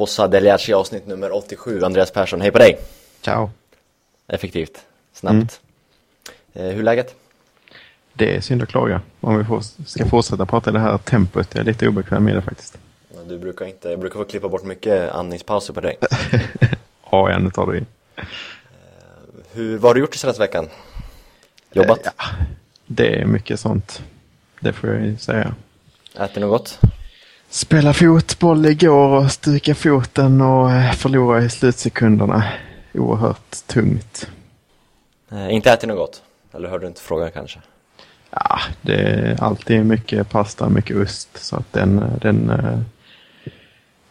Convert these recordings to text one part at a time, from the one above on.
Fossa Deliaci avsnitt nummer 87. Andreas Persson, hej på dig! Ciao! Effektivt, snabbt. Mm. Eh, hur är läget? Det är synd att klaga. Om vi får, ska fortsätta prata i det här tempot. Jag är lite obekväm med det faktiskt. Du brukar inte, jag brukar få klippa bort mycket andningspauser på dig. ja, nu tar du i. Eh, hur, vad har du gjort i senaste veckan? Jobbat? Eh, ja, det är mycket sånt. Det får jag ju säga. Äter något gott? Spela fotboll igår och stuka foten och eh, förlora i slutsekunderna. Oerhört tungt. Eh, inte ätit något gott? Eller hörde du inte frågan kanske? Ja, det är alltid mycket pasta, mycket ost. Så att den, den eh,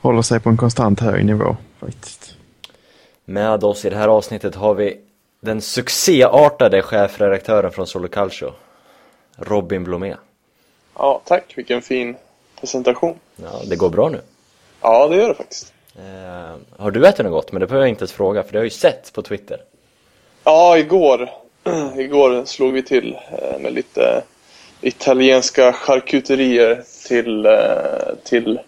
håller sig på en konstant hög nivå faktiskt. Med oss i det här avsnittet har vi den succéartade chefredaktören från Solo Calcio, Robin Blomé. Ja, tack. Vilken fin presentation. Ja, det går bra nu. Ja, det gör det faktiskt. Eh, har du ätit något gott? Men det behöver jag inte ens fråga, för det har jag ju sett på Twitter. Ja, igår, igår slog vi till eh, med lite italienska charkuterier till, eh, till,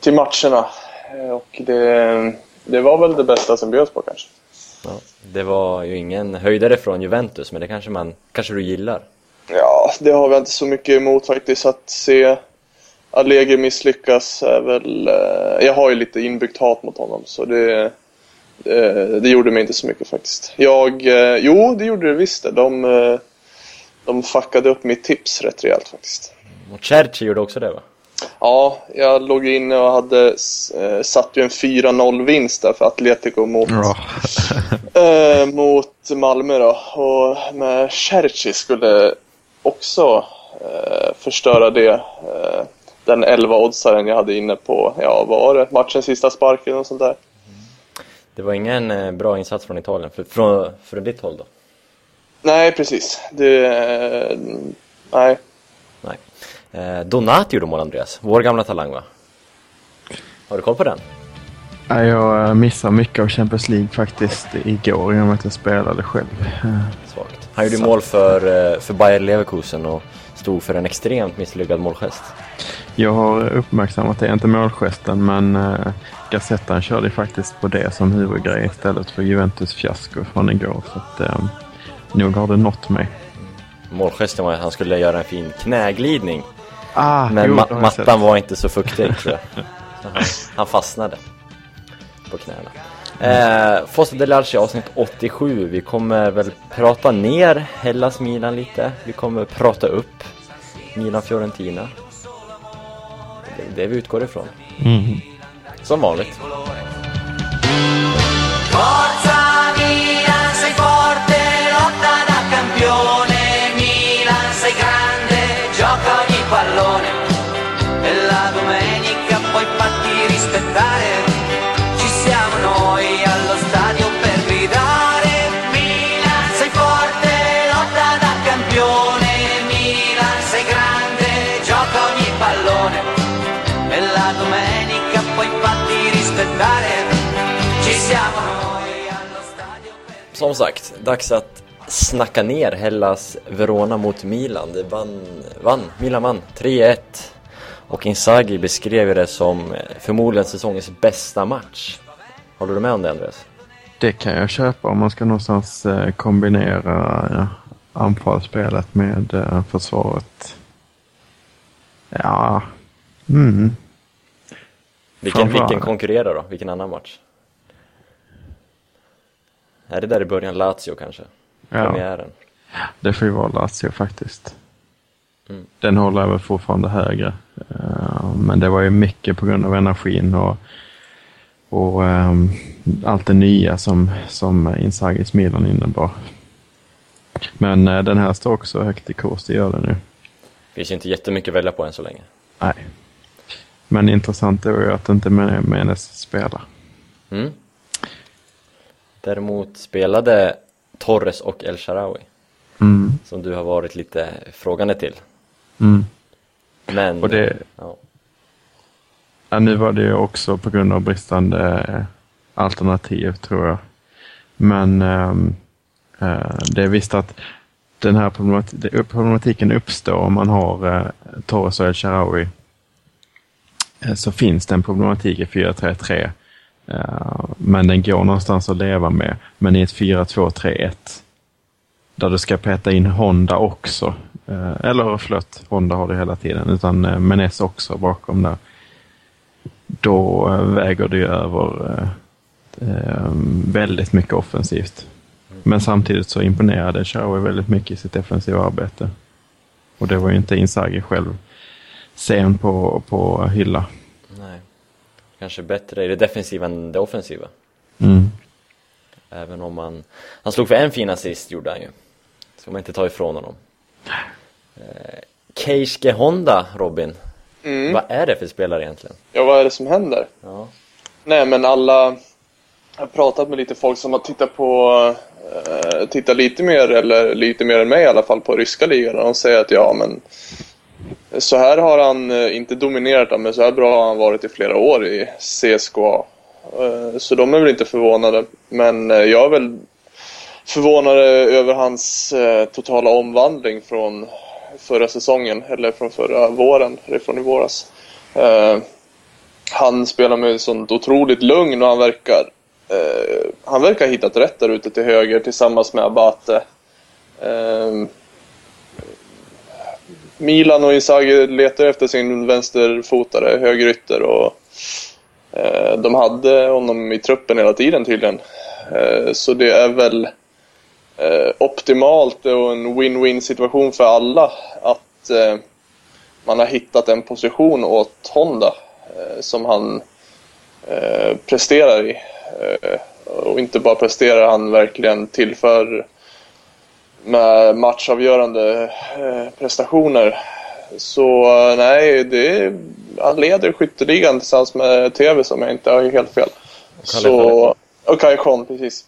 till matcherna. Eh, och det, det var väl det bästa som bjöds på kanske. Ja, det var ju ingen höjdare från Juventus, men det kanske, man, kanske du gillar? Ja, det har vi inte så mycket emot faktiskt. Att se Allegri misslyckas är väl... Eh, jag har ju lite inbyggt hat mot honom, så det, det, det gjorde mig inte så mycket faktiskt. Jag... Eh, jo, det gjorde det visst det. De, eh, de fuckade upp mitt tips rätt rejält faktiskt. Och Cherchi gjorde också det va? Ja, jag låg inne och hade eh, satt ju en 4-0 vinst där för Atletico mot, Ja. eh, mot Malmö då. Och med Cherchi skulle också eh, förstöra det. Eh, den 11-oddsaren jag hade inne på, ja vad var det, matchens sista sparken och sånt där. Det var ingen eh, bra insats från Italien, för, från, från ditt håll då? Nej, precis. Det, eh, nej. Nej. Eh, Donati gjorde mål, Andreas. Vår gamla talang, va? Har du koll på den? Ja, Jag eh, missade mycket av Champions League faktiskt igår genom att jag spelade själv. Eh, Svagt. Han gjorde mål för, för Bayer Leverkusen och stod för en extremt misslyckad målgest. Jag har uppmärksammat det, inte målgesten, men uh, Gazettan körde faktiskt på det som huvudgrej istället för Juventus fiasko från igår. Så att, uh, nog har det nått mig. Målgesten var att han skulle göra en fin knäglidning. Ah, Men jo, ma jag sett. mattan var inte så fuktig. Så han, han fastnade på knäna. Eh, Fossa Delarci avsnitt 87. Vi kommer väl prata ner Hellas Milan lite. Vi kommer prata upp Milan Fiorentina. Det är det vi utgår ifrån. Mhm. Som vanligt. Forza Milan, sei forte, lotta da campione. Som sagt, dags att snacka ner Hellas Verona mot Milan. Det vann, vann, Milan vann 3-1. Och Inzaghi beskrev det som eh, förmodligen säsongens bästa match. Håller du med om det Andreas? Det kan jag köpa om man ska någonstans eh, kombinera anfallsspelet med eh, försvaret. Ja, mm. Vilken, vilken konkurrerar då? Vilken annan match? Är det där i början Lazio kanske? Ja. Premiären? Det får ju vara Lazio faktiskt. Mm. Den håller jag väl fortfarande högre. Eh, Men det var ju mycket på grund av energin och, och ehm, allt det nya som, som Inzagis Milan innebar. Men eh, den här står också högt i kurs, det gör den nu. Finns inte jättemycket att välja på än så länge. Nej. Men intressant är ju att inte Men- Menes spelar. Mm. Däremot spelade Torres och El Shaarawy Mm. som du har varit lite frågande till. Mm. Men... Och det, Ja. Ja, nu var det ju också på grund av bristande eh, alternativ tror jag. Men eh, det är visst att den här problematiken uppstår om man har eh, Torres och El Shaarawy eh, så finns det en problematik i 4-3-3. Eh, men den går någonstans att leva med. Men i ett 4-2-3-1 där du ska peta in Honda också. Eh, eller förlåt, Honda har du hela tiden. Utan eh, Menes också bakom där. Då väger det ju över väldigt mycket offensivt. Men samtidigt så imponerade Shawi väldigt mycket i sitt defensiva arbete. Och det var ju inte Inzaghi själv sen på, på hylla. Kanske bättre i det defensiva än det offensiva. Mm. Även om man... Han slog för en fin assist gjorde han ju. Ska man inte ta ifrån honom. Eh, Keisuke Honda, Robin. Mm. Vad är det för spelare egentligen? Ja, vad är det som händer? Ja. Nej, men alla... Jag har pratat med lite folk som har tittat på... Eh, tittat lite mer, eller lite mer än mig i alla fall, på ryska ligan. Och de säger att ja, men... Så här har han eh, inte dominerat men så här bra har han varit i flera år i CSKA. Eh, så de är väl inte förvånade. Men eh, jag är väl förvånad över hans totala omvandling från förra säsongen, eller från förra våren, eller från i våras. Han spelar med sånt otroligt lugn och han verkar han verkar ha hittat rätt där ute till höger tillsammans med Abate. Milan och Inzaghi letar efter sin vänsterfotare, högerytter och eh, de hade honom i truppen hela tiden tydligen. Eh, så det är väl eh, optimalt och en win-win situation för alla att eh, man har hittat en position åt Honda eh, som han eh, presterar i. Eh, och inte bara presterar, han verkligen tillför med matchavgörande eh, prestationer. Så eh, nej, det, han leder skytteligan tillsammans med TV som jag inte har helt fel. Så, och Kon, precis.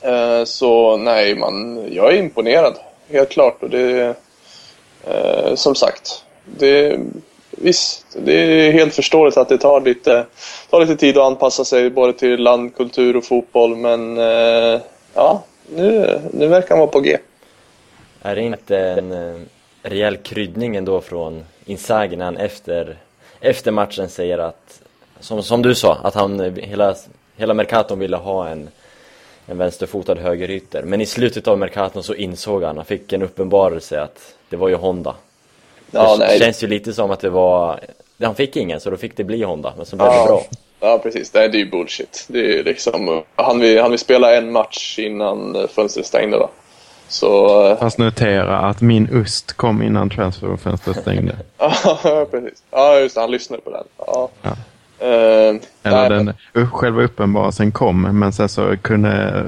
Eh, så nej, man, jag är imponerad. Helt klart. Och det, som sagt, det, visst, det är helt förståeligt att det tar lite, tar lite tid att anpassa sig både till land, kultur och fotboll. Men ja, nu, nu verkar han vara på G. Är det inte en eh, rejäl kryddning ändå från Inzaghi när han efter, efter matchen säger att, som, som du sa, att han eh, hela, hela Mercaton ville ha en, en vänsterfotad högerytter. Men i slutet av Mercaton så insåg han, han fick en uppenbarelse att det var ju Honda. Ja, det nej. känns ju lite som att det var, han fick ingen så då fick det bli Honda, men så blev det Ja, bra. Ja, precis. Nej, det är ju bullshit. Det är liksom, han, vill, han vill spela en match innan eh, fönstret stängde då. Så, eh, Fast notera att min UST kom innan transferfönstret stängde. ja, precis. Ja, just det. Han lyssnade på den. Ja. Ja. Eh, Eller nej, den, själva uppenbarelsen kom, men sen så kunde,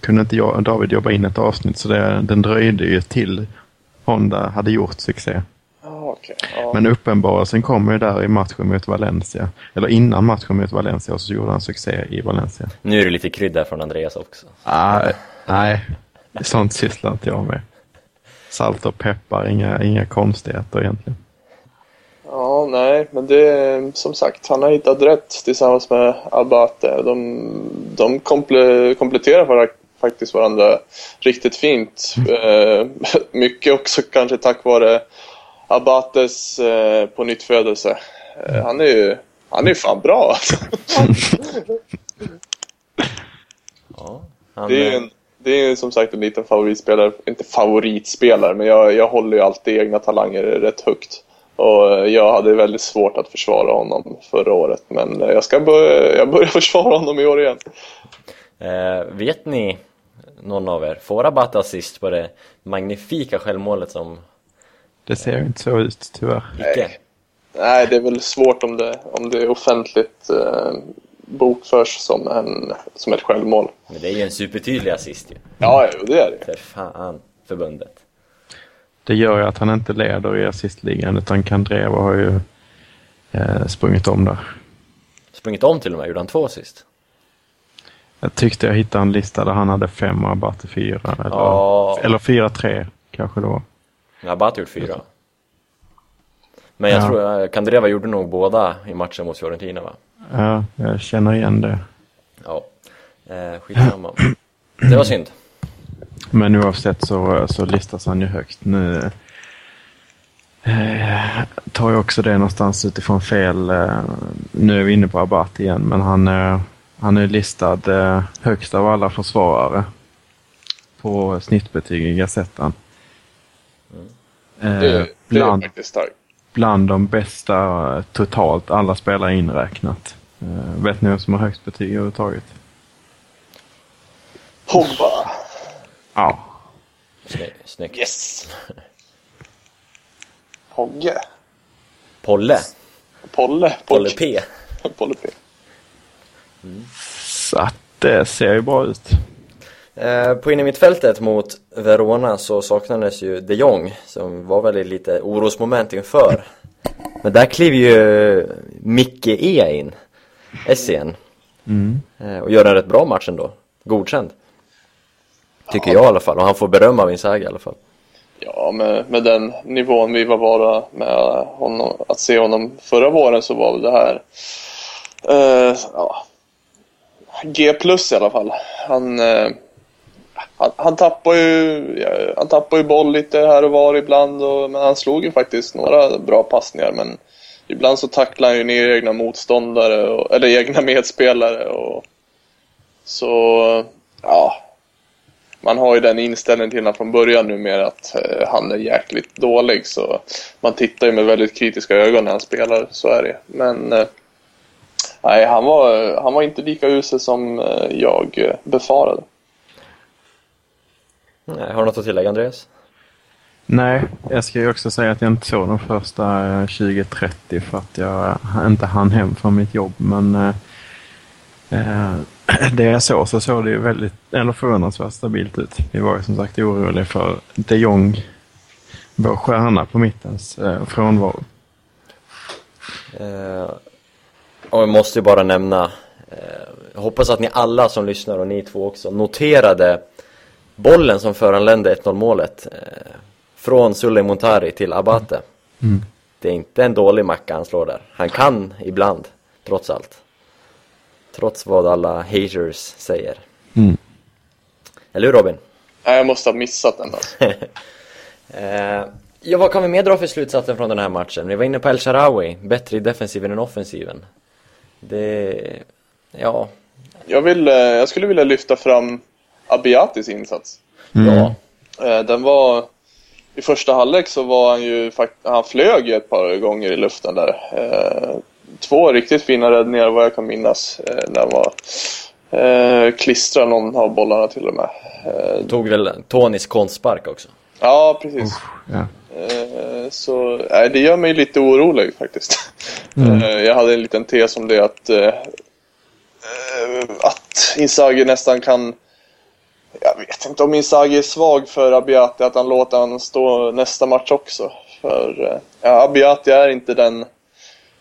kunde inte jag, David jobba in ett avsnitt så det, den dröjde ju till Honda hade gjort succé. Ja, okej. Ja. Men uppenbarelsen kom ju där i matchen mot Valencia. Eller innan matchen mot Valencia och så gjorde han succé i Valencia. Nu är det lite krydda från Andreas också. Ah, nej, sånt sysslar inte jag med. Salt och peppar, inga, inga konstigheter egentligen. Ja, nej, men det är som sagt, han har hittat rätt tillsammans med Abate. De, de komple, kompletterar var, faktiskt varandra riktigt fint. Eh, mycket också kanske tack vare Abates eh, på nytt födelse. Eh, han är ju han är fan bra alltså. Ja, han, Det är, eh, en, det är som sagt en liten favoritspelare, inte favoritspelare, men jag, jag håller ju alltid egna talanger rätt högt. Och eh, jag hade väldigt svårt att försvara honom förra året, men eh, jag ska börja, jag börjar försvara honom i år igen. Eh, vet ni, någon av er, får Rabat assist på det magnifika självmålet som Det ser ju inte så ut tyvärr. icke? Nej, det är väl svårt om det, om det är offentligt eh, bokförs som, en, som ett självmål. Men det är ju en supertydlig assist ju. Ja, det är det. För fan, förbundet. Det gör ju att han inte leder i assistligan utan Kandreva har ju eh, sprungit om där. Sprungit om till och med, gjorde han två assist? Jag tyckte jag hittade en lista där han hade fem och Abate fyra. Eller, Ja. eller fyra, tre kanske då. Rabat har gjort fyra. Men jag Ja. tror, eh, Kandreva gjorde nog båda i matchen mot Fiorentina va? Ja, jag känner igen det. Ja. Eh, skitsamma. Det var synd. Men oavsett så, så listas han ju högt. Nu, Eh, tar ju också det någonstans utifrån fel. Eh, nu är vi inne på Abati igen, men han, eh, han är listad eh, högst av alla försvarare på snittbetyg i Gazettan. Eh, Det, det är bland, faktiskt starkt. bland de bästa eh, totalt, alla spelare inräknat. Eh, vet ni vem som har högst betyg överhuvudtaget? Pogba. Ja, Snyggt. Snyggt. Yes! Pogge. Polle. Polle. Polle P. Polle P. så att det ser ju bra ut. Eh, på innermittfältet mot Verona så saknades ju de Jong som var väl lite orosmoment inför. Men där kliver ju Micke E in, Essien, Mm. eh, och gör en rätt bra match ändå. Godkänd. Tycker jag i alla fall, och han får beröm av Inzaghi i alla fall. Ja, med, med den nivån vi var bara med honom, att se honom förra våren så var väl det här eh, ja, G plus i alla fall. Han, eh, han, han tappar ju han tappar ju boll lite här och var ibland och, men han slog ju faktiskt några bra passningar men ibland så tacklar han ju ner egna motståndare och, eller egna medspelare och så ja man har ju den inställningen till honom från början numera, att eh, han är jäkligt dålig så man tittar ju med väldigt kritiska ögon när han spelar, så är det. Men eh, nej, han var, han var inte lika usel som eh, jag befarade. Nej, har du något att tillägga Andreas? Nej, jag ska ju också säga att jag inte såg de första eh, 20-30 för att jag eh, inte hann hem från mitt jobb. Men eh, eh, det jag såg så såg det ju väldigt, eller förvånansvärt stabilt ut. Vi var ju som sagt oroliga för de Jong, vår stjärna på mittens eh, frånvaro. Eh, och jag måste ju bara nämna eh, Jag hoppas att ni alla som lyssnar och ni två också noterade Bollen som föranledde 1-0 målet eh, Från Sulle Montari till Abate Mm. Det är inte en dålig macka han slår där Han kan ibland, trots allt Trots vad alla haters säger Mm. Eller hur Robin? Nej, jag måste ha missat den. Alltså. Eh, ja, vad kan vi mer dra för slutsatsen från den här matchen? Vi var inne på El Sharawi, bättre i defensiven än offensiven. Det, ja, Jag, vill, eh, jag skulle vilja lyfta fram Abiatis insats. ja, Eh, Den var... I första halvlek så var han ju Han flög ju ett par gånger i luften där. Eh, Två riktigt fina räddningar vad jag kan minnas. eh, När han var... Eh, klistrade någon av bollarna till och med. Eh, tog väl Tonys konstspark också. Ja, precis. Ja. Eh, Så nej, det gör mig lite orolig faktiskt. Mm. Eh, Jag hade en liten tes om det att, eh, eh, att Inzaghi nästan kan jag vet inte om Inzaghi är svag för Abiati, att han låter han stå nästa match också. För eh, ja, Abiati är inte den...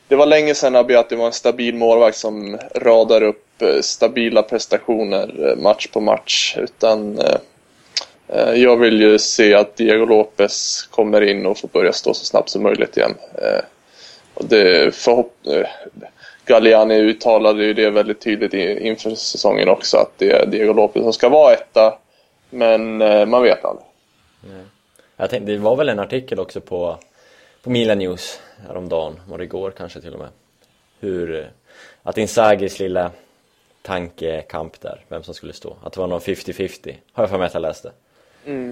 Det var länge sedan Abiati var en stabil målvakt som radar upp eh, stabila prestationer eh, match på match. Utan eh, eh, jag vill ju se att Diego Lopez kommer in och får börja stå så snabbt som möjligt igen. Eh, och det förhopp... Galliani uttalade ju det väldigt tydligt inför säsongen också att det är Diego Lopez som ska vara etta. Men eh, man vet aldrig. Jag tänkte, det var väl en artikel också på, på Milan News häromdagen, var det igår kanske till och med. Hur, eh, att Inzagis lilla tankekamp där, vem som skulle stå. Att det var någon 50-50, har jag för mig att jag läste.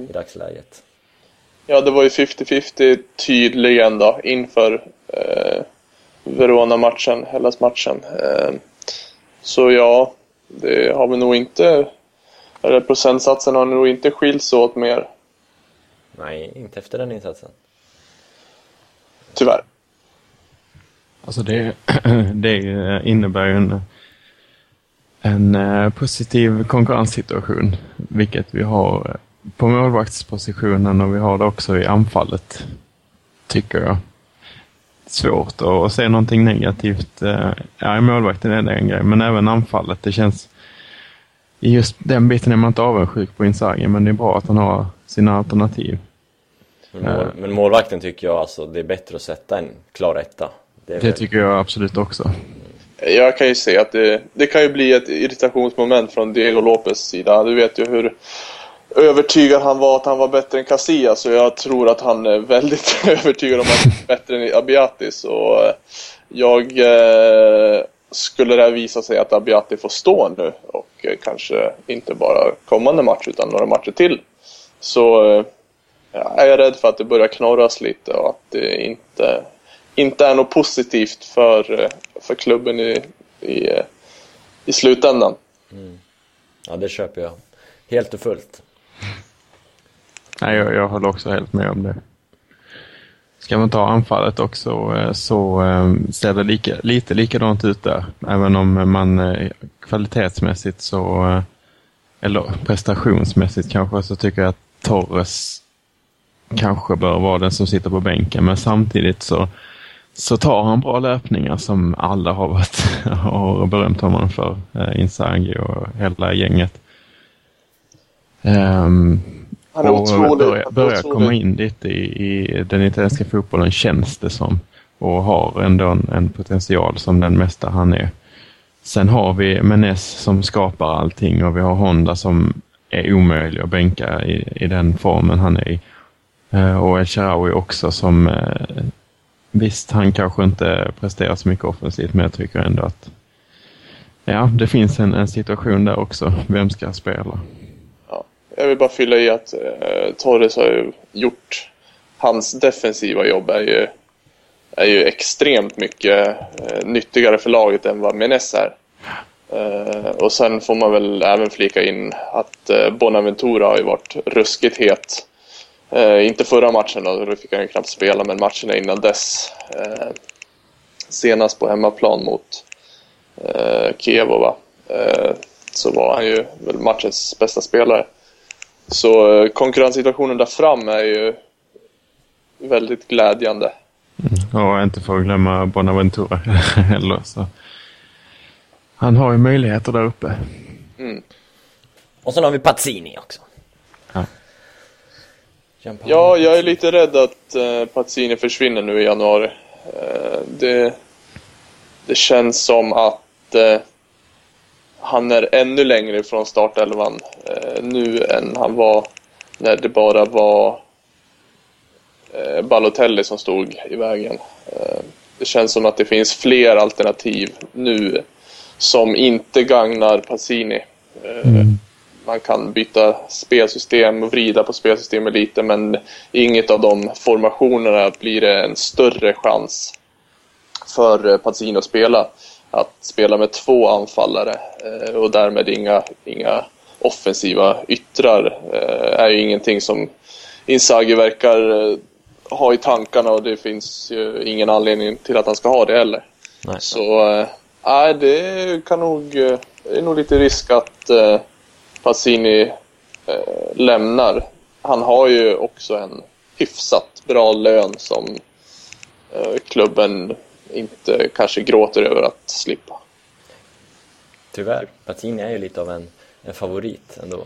I dagsläget. Ja, det var ju 50-50 tydligen då inför eh, Verona-matchen, Hellas-matchen. Eh, så ja, det har vi nog inte... Eller procentsatsen har nog inte skilts åt mer, Nej, inte efter den insatsen. tyvärr. Alltså det, det innebär ju en, en eh, positiv konkurrenssituation, vilket vi har på målvaktspositionen och vi har det också i anfallet, tycker jag. Svårt att se någonting negativt. eh, Ja, i målvakten är det en grej, men även anfallet. Det känns... I just den biten är man inte avundsjuk på Inzaghi, men det är bra att han har sina alternativ. Men, mål, men målvakten tycker jag alltså, det är bättre att sätta en klar etta. Det Det väl- tycker jag absolut också. Jag kan ju se att det, det kan ju bli ett irritationsmoment från Diego Lopez sida. Du vet ju hur övertygad han var att han var bättre än Casillas så jag tror att han är väldigt övertygad om att han är bättre än Abiati så eh, jag eh, skulle det här visa sig att Abiati får stå nu och eh, kanske inte bara kommande match utan några matcher till så eh, jag är rädd för att det börjar knorras lite och att det inte, inte är något positivt för, eh, för klubben i, i, eh, i slutändan. Mm. Ja, det köper jag. Helt och fullt. Nej, jag, jag håller också helt med om det. Ska man ta anfallet också eh, så eh, ser det lika, lite likadant ut där. Även om man eh, kvalitetsmässigt så, eller prestationsmässigt kanske, så tycker jag att Torres kanske bör vara den som sitter på bänken. Men samtidigt så, så tar han bra löpningar som alla har, varit, har berömt honom för. Inzaghi och hela gänget. Är och börjar, börjar komma in lite i, i den italienska fotbollen känns det som. Och har ändå en, en potential som den mesta han är. Sen har vi Menes som skapar allting och vi har Honda som är omöjlig att bänka i, i den formen han är i. Eh, och El Shaarawy också som eh, Visst, han kanske inte presterar så mycket offensivt men jag tycker ändå att Ja, det finns en, en situation där också. Vem ska spela? Jag vill bara fylla i att eh, Torres har ju gjort hans defensiva jobb är ju, är ju extremt mycket eh, nyttigare för laget än vad Menes är. Eh, och sen får man väl även flika in att eh, Bonaventura har ju varit ruskigt het. Eh, inte förra matchen då, då fick han ju knappt spela, men matcherna innan dess. Eh, senast på hemmaplan mot eh, Kiev va? Eh, så var han ju väl matchens bästa spelare. Så eh, konkurrenssituationen där fram är ju väldigt glädjande. Och inte för att glömma Bonaventura heller. Så. Han har ju möjligheter där uppe. Och sen har vi Pazzini också. Ja. Ja, jag är lite rädd att eh, Pazzini försvinner nu i januari. Eh, det, det känns som att eh, han är ännu längre ifrån startelvan eh, nu än han var när det bara var eh, Balotelli som stod i vägen. Eh, det känns som att det finns fler alternativ nu som inte gagnar Pazzini. Eh, man kan byta spelsystem och vrida på spelsystemet lite men inget av de formationerna blir det en större chans för eh, Pazzini att spela. Att spela med två anfallare eh, och därmed inga, inga offensiva yttrar eh, är ju ingenting som Inzaghi verkar eh, ha i tankarna och det finns ju ingen anledning till att han ska ha det heller. Nej. Så nej, det kan nog, det är nog lite risk att eh, Pazzini eh, lämnar. Han har ju också en hyfsat bra lön som klubben inte kanske gråter över att slippa. Tyvärr. Pazzini är ju lite av en, en favorit ändå. I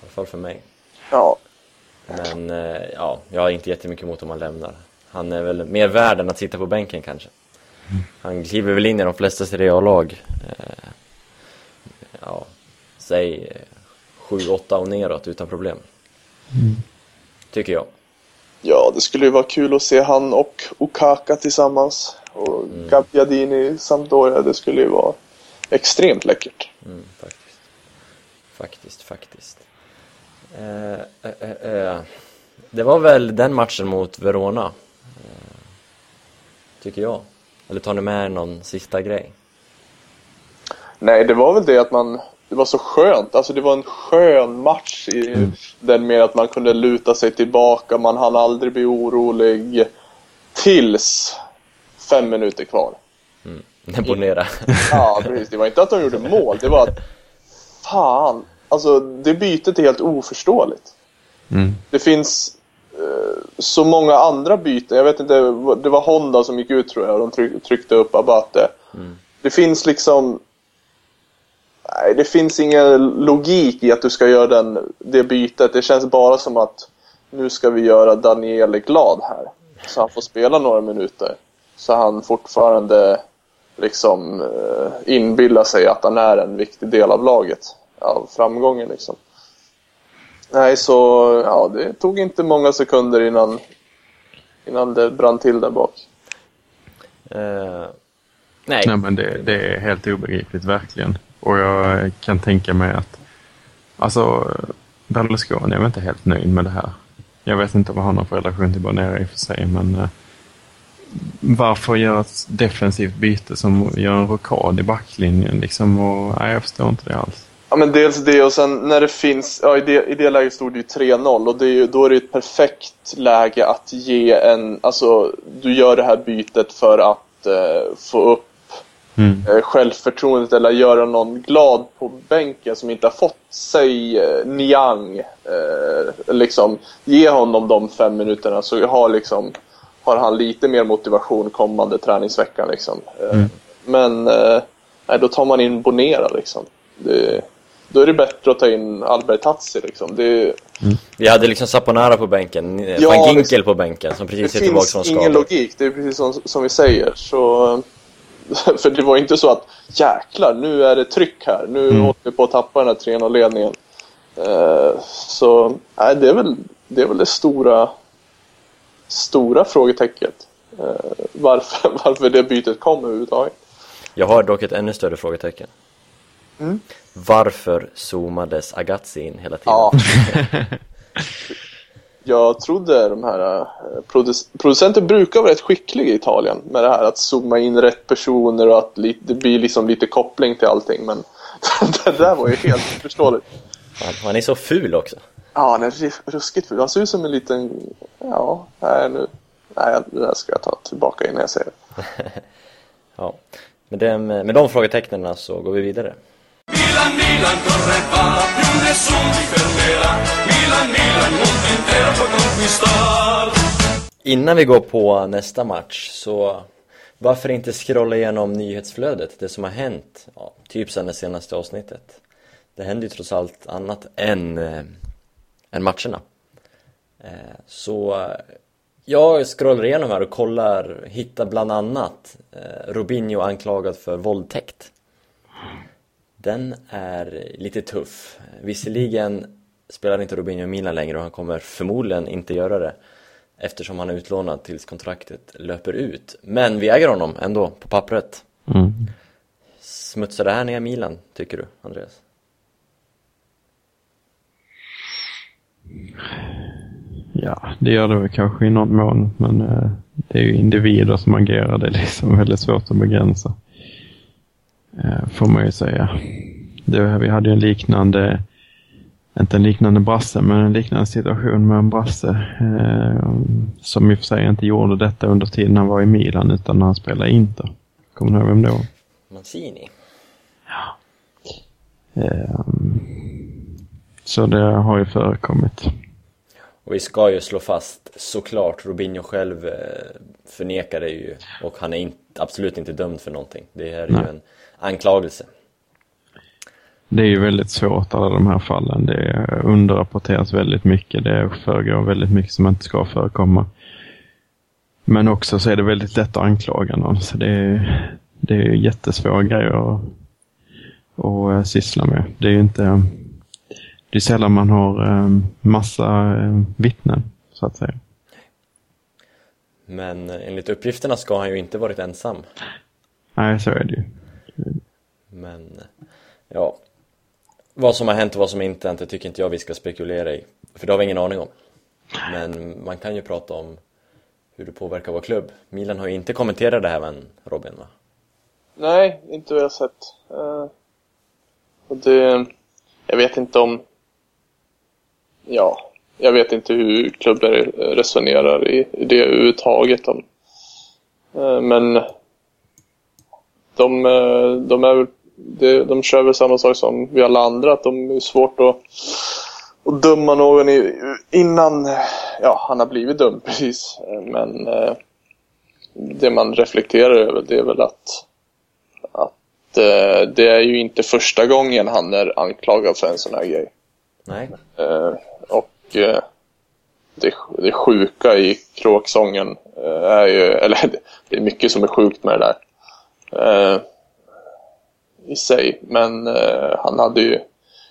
alla fall för mig. Ja, Men eh, ja, jag har inte jättemycket emot om han lämnar. Han är väl mer värd än att sitta på bänken kanske. Han kliver väl in i de flesta Serie A-lag. Eh, ja, säg eh, 7-8 och neråt utan problem. Tycker jag. ja, det skulle ju vara kul att se han och Okaka tillsammans. Och Gabbiadini i Sampdoria, det skulle ju vara extremt läckert. Mm, faktiskt. Faktiskt, faktiskt. Eh, eh, eh, eh. Det var väl den matchen mot Verona. Eh, tycker jag. Eller tar ni med någon sista grej? Nej, det var väl det att man... Det var så skönt. Alltså det var en skön match i den med att man kunde luta sig tillbaka. Man hann aldrig bli orolig. Tills fem minuter kvar. Imponera. Ja, precis. Det var inte att de gjorde mål. Det var att... Fan. Alltså, det bytet är helt oförståeligt. Mm. Det finns eh, så många andra byten. Jag vet inte, det var Honda som gick ut tror jag och de tryck, tryckte upp Abate. Det finns liksom... Nej, det finns ingen logik i att du ska göra den, det bytet. Det känns bara som att nu ska vi göra Daniele glad här. Så han får spela några minuter. Så han fortfarande liksom eh, inbillar sig att han är en viktig del av laget. Av framgången liksom. Nej, så ja, det tog inte många sekunder innan, innan det brann till där bak. Eh, nej. Nej, men det, det är helt obegripligt, verkligen. Och jag kan tänka mig att... Alltså, Berlusconi är väl inte helt nöjd med det här. Jag vet inte vad han har för relation till Bonera i och för sig, men... Eh, varför göra ett defensivt byte som gör en rokad i backlinjen liksom? Och, nej, jag förstår inte det alls. Ja, men dels det och sen när det finns, ja, i, det, i det läget stod det ju 3-0 och det är ju, då är det ett perfekt läge att ge en, alltså du gör det här bytet för att eh, få upp Mm. eh, självförtroendet eller göra någon glad på bänken som inte har fått sig eh, Niang. Eh, liksom, ge honom de fem minuterna så har, liksom, har han lite mer motivation kommande träningsveckan. Liksom. Eh, Mm. Men eh, nej, då tar man in Bonera. Liksom. Det, då är det bättre att ta in Albertazzi. Liksom. Det, Vi hade liksom Saponara på bänken, Ja, ja, Van Ginkel liksom. på bänken som det precis är tillbaka finns från ingen skada. logik, det är precis som, som vi säger. Så, för det var inte så att jäklar, nu är det tryck här. Nu Mm. håller vi på att tappa den här 3-0-ledningen. Eh, så nej, det, är väl, det är väl det stora, stora frågetecknet. Eh, varför, varför det bytet kom överhuvudtaget. Jag har dock ett ännu större frågetecken. Mm. Varför zoomades Agazzi in hela tiden? Ja. Jag trodde de här eh, produc- producenter brukar vara rätt skickliga i Italien med det här att zooma in rätt personer och att det blir liksom lite koppling till allting. Men det där var ju helt förståeligt. Han, han är så ful också. Ja, han är ruskigt ful. Han ser ut som en liten... Ja, nej nu... Nej, det där ska jag ta tillbaka innan jag säger det. Ja. Med, dem, med de frågetecknen så går vi vidare. Milan, Milan, corre va, più nessuno mi fermerà. Milan, Milan, mondo intero può conquistar. Innan vi går på nästa match så varför inte scrolla igenom nyhetsflödet, det som har hänt, ja, typ sedan det senaste avsnittet. Det händer ju trots allt annat än, eh, än matcherna. Eh, så eh, jag scrollar igenom här och kollar, hittar bland annat eh, Robinho anklagad för våldtäkt. Den är lite tuff. Visserligen spelar inte Robinho i Milan längre och han kommer förmodligen inte göra det eftersom han är utlånad tills kontraktet löper ut. Men vi äger honom ändå på pappret. Mm. Smutsar det här ner Milan, tycker du, Andreas? Ja, det gör det väl kanske i någon mån, men eh, det är ju individer som agerar. Det är liksom väldigt svårt att begränsa. Eh, får man ju säga. Det, vi hade ju en liknande, inte en liknande brasse, men en liknande situation med en brasse eh, som i och för sig inte gjorde detta under tiden han var i Milan, utan när han spelade i Inter. Kommer du ihåg vem då? Mancini? Eh, så det har ju förekommit. Och vi ska ju slå fast, såklart, Robinho själv eh, förnekar det ju och han är in, absolut inte dömd för någonting. Det här är Nej. ju en anklagelse. Det är ju väldigt svårt alla de här fallen. Det underrapporteras väldigt mycket. Det föregår väldigt mycket som inte ska förekomma. Men också så är det väldigt lätt att anklaga någon. Så det är, det är jättesvåra grejer att, att eh, syssla med. Det är ju inte... Det är sällan man har eh, massa eh, vittnen, så att säga. Men eh, enligt uppgifterna ska han ju inte varit ensam. Nej, så är det ju. Men, eh, ja. Vad som har hänt och vad som inte hänt, det tycker inte jag vi ska spekulera i. För det har vi ingen aning om. Men man kan ju prata om hur det påverkar vår klubb. Milan har ju inte kommenterat det här men Robin va? Nej, inte vad jag har sett. Eh, och det, jag vet inte om... Ja, jag vet inte hur klubben resonerar i, det överhuvudtaget. Om, eh, men de, eh, de, är de, de kör väl samma sak som vi alla andra, att de är svårt att, att döma någon i, innan ja, han har blivit dömd precis. Men eh, det man reflekterar över det är väl att att det är ju inte första gången han är anklagad för en sån här grej. Nej. Och eh, det, det sjuka i kråksången eh, är ju, eller det är mycket som är sjukt med det där. Eh, I sig. Men eh, han hade ju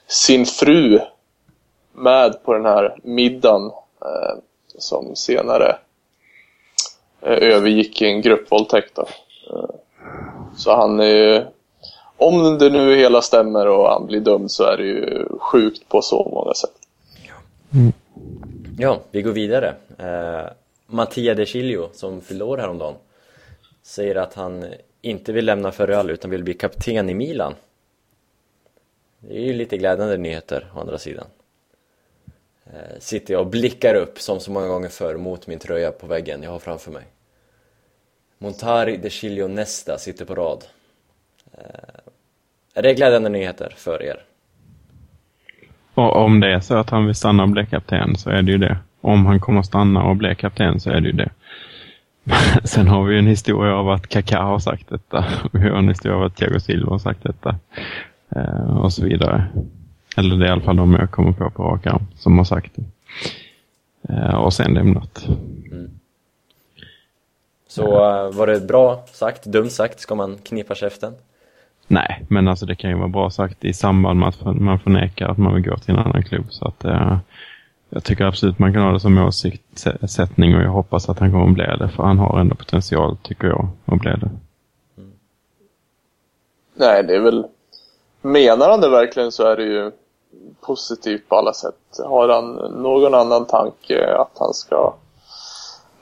sin fru med på den här middagen eh, som senare eh, övergick i en gruppvåldtäkt. Då. Så han är ju, om det nu hela stämmer och han blir dömd så är det ju sjukt på så många sätt. Mm. Ja, vi går vidare. Eh, Mattia De Chilio, som fyllde år häromdagen, säger att han inte vill lämna för Real utan vill bli kapten i Milan. Det är ju lite glädjande nyheter å andra sidan. Eh, sitter jag och blickar upp som så många gånger förr mot min tröja på väggen jag har framför mig. Montari De Chilio Nesta sitter på rad. Eh, är det glädjande nyheter för er? Och om det är så att han vill stanna och bli kapten så är det ju det. Om han kommer stanna och bli kapten så är det ju det. Sen har vi ju en historia av att Kaká har sagt detta. Vi har en historia av att Thiago Silva har sagt detta. Eh, och så vidare. Eller det är i alla fall de jag kommer på på rak arm som har sagt det. Eh, och sen lämnat. Mm. Så eh, var det bra sagt, dumt sagt? Ska man knipa käften? Nej, men alltså det kan ju vara bra sagt i samband med att man förnekar att man vill gå till en annan klubb. Så att eh, jag tycker absolut man kan ha det som åsiktssättning och jag hoppas att han kommer att bli det. För han har ändå potential, tycker jag, att bli det. Nej, det är väl... Menar han det verkligen så är det ju positivt på alla sätt. Har han någon annan tanke att han ska...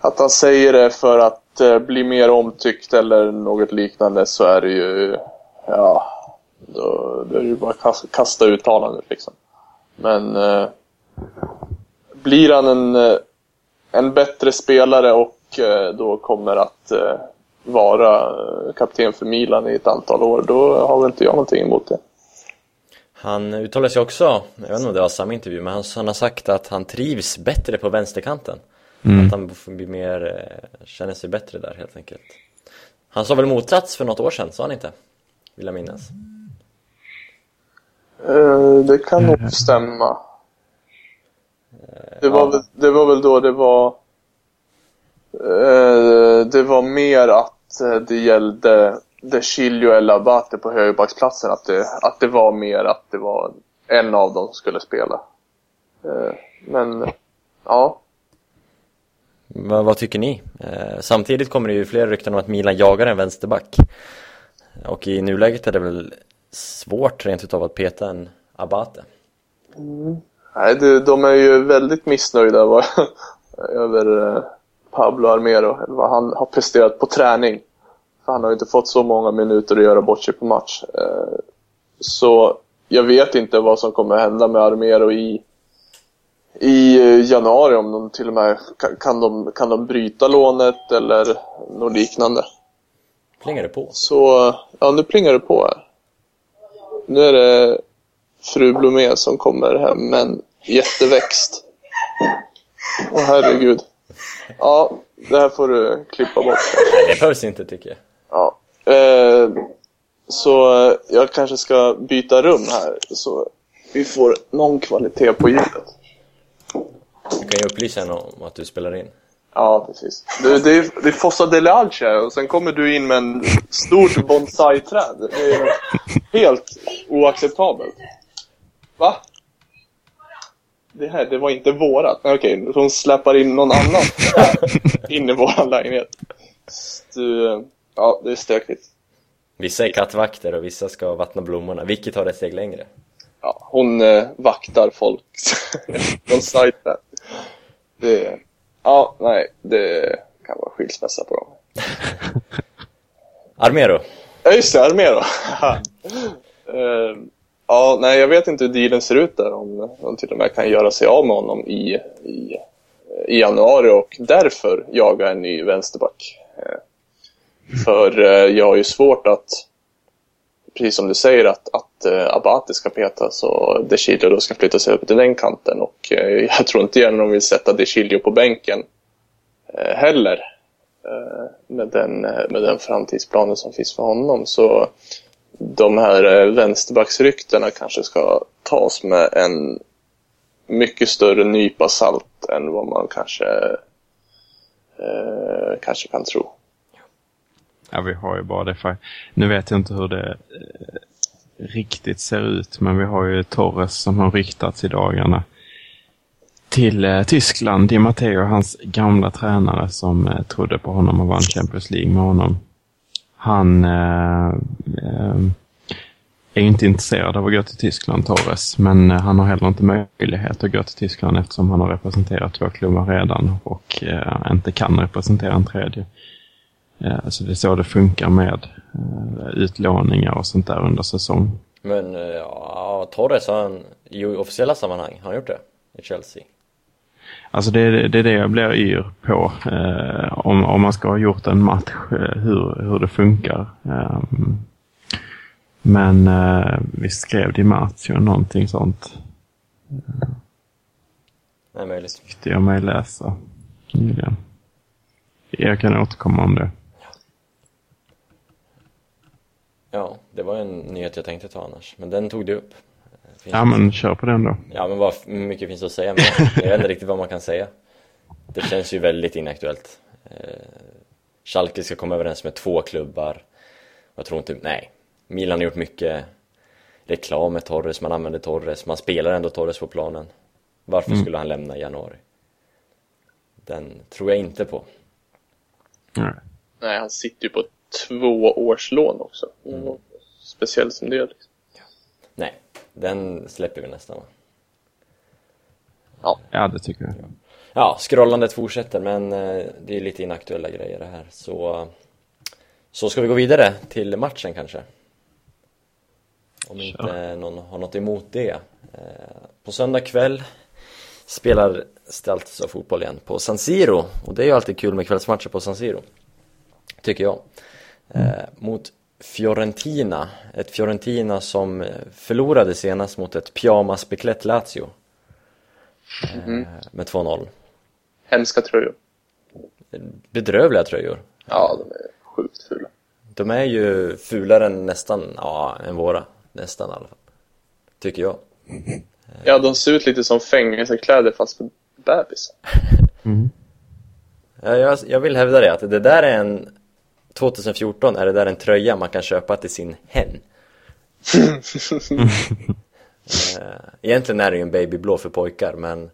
Att han säger det för att eh, bli mer omtyckt eller något liknande så är det ju... Ja, då, då är det ju bara kasta, kasta uttalandet liksom. Men eh, blir han en, eh, en bättre spelare och eh, då kommer att eh, vara eh, kapten för Milan i ett antal år, då har väl inte jag någonting emot det. Han uttalar sig också, jag vet inte om det var samma intervju, men han, han har sagt att han trivs bättre på vänsterkanten. Att han får bli mer, eh, känner sig bättre där helt enkelt. Han sa väl motsats för något år sedan, sa han inte? Vill jag minnas. Eh, det kan nog stämma. Det var, väl, det var väl då det var... Eh, det var mer att eh, det gällde De Chilio eller Abate på högerbacksplatsen. Att det, att det var mer att det var en av dem som skulle spela. Eh, men, ja. Vad, vad tycker ni? Samtidigt kommer det ju fler rykten om att Milan jagar en vänsterback. Och i nuläget är det väl svårt rent utav att peta en Abate. Nej, du, de är ju väldigt missnöjda vad, över eh, Pablo Armero, eller vad han har presterat på träning. För han har ju inte fått så många minuter att göra bort sig på match. Eh, Så jag vet inte vad som kommer hända med Armero i, i eh, januari, om de till och med kan, kan, de, kan de bryta lånet eller något liknande. Plingar det på? Så, ja nu plingar det på här. Nu är det fru Blomé som kommer hem med en jätteväxt. Åh herregud. Ja, det här får du klippa bort. Det behövs inte tycker jag. Ja. Eh, så jag kanske ska byta rum här så vi får någon kvalitet på ljudet. Du kan ju upplysa henne om att du spelar in. Ja, precis. Det, det, är, det är Fossa delle Alce och sen kommer du in med en stort bonsai-träd. Det är helt oacceptabelt. Va? Det här, det var inte vårat. Okej, så hon släpar in någon annan in i våran lägenhet. Du, ja, det är stökigt. Vissa är kattvakter och vissa ska vattna blommorna. Vilket tar ett steg längre? Ja, hon eh, vaktar folk. bonsai-träd. Det, ja, nej, det kan vara skilsmässa på dem. Armero. Ja, just det, Armero. uh, ja, nej, jag vet inte hur dealen ser ut där. Om de till och med kan göra sig av med honom i, i, i januari och därför jaga en ny vänsterback. Uh, för uh, jag har ju svårt att, precis som du säger, att, att uh, eh, Abate ska petas alltså, och De Chilio då ska flytta sig upp till den kanten. Och eh, jag tror inte gärna de vill sätta De Chilio på bänken eh, heller eh, med den, eh, med den framtidsplanen som finns för honom. Så de här eh, vänsterbacksryktena kanske ska tas med en mycket större nypa salt än vad man kanske, eh, kanske kan tro. Ja, vi har ju bara det. För, nu vet jag inte hur det riktigt ser ut, men vi har ju Torres som har ryktats i dagarna. till eh, Tyskland. Di Matteo, hans gamla tränare som eh, trodde på honom och vann Champions League med honom. Han eh, eh, är inte intresserad av att gå till Tyskland, Torres. Men eh, han har heller inte möjlighet att gå till Tyskland eftersom han har representerat två klubbar redan och eh, inte kan representera en tredje. Eh, så det är så det funkar med utlåningar och sånt där under säsong. Men eh, ja, Torres har han i officiella sammanhang, har han gjort det? I Chelsea? Alltså det, det är det jag blir yr på. Eh, om, om man ska ha gjort en match, eh, hur, hur det funkar. Eh, men eh, vi skrev Di Marzio någonting sånt. Nej, möjligt. Tyckte jag mig läsa nyligen. Jag kan återkomma om det. Ja, det var en nyhet jag tänkte ta annars, men den tog du upp. Finns Ja men kör på den då. Ja, men vad mycket finns att säga? Men jag vet inte riktigt vad man kan säga. Det känns ju väldigt inaktuellt. Eh, Schalke ska komma överens med två klubbar. Jag tror inte, nej. Milan har gjort mycket reklam med Torres, man använder Torres, man spelar ändå Torres på planen. Varför skulle han lämna i januari? Den tror jag inte på. Nej. Nej, han sitter ju på två års lån också. Mm. Speciellt som det är. Liksom. Nej, den släpper vi nästan va? Ja det tycker jag. Ja, scrollandet fortsätter men eh, det är lite inaktuella grejer det här så Så ska vi gå vidare till matchen kanske Om inte någon har något emot det Eh, På söndag kväll spelar Steltsa fotboll igen på San Siro och det är ju alltid kul med kvällsmatcher på San Siro Tycker jag eh, Mot Fiorentina, ett Fiorentina som eh, förlorade senast mot ett pyjamasbeklätt Lazio eh, Med 2-0 Hemska tröjor. bedrövliga tröjor. Ja, de är sjukt fula. De är ju fulare än nästan, ja, än våra. Nästan i alla fall. Tycker jag. Ja, de ser ut lite som fängelsekläder fast för bebisar. Ja, Jag, jag vill hävda det, att det där är en 2014 är det där en tröja man kan köpa till sin hen. Eh, Egentligen är det ju en babyblå för pojkar, men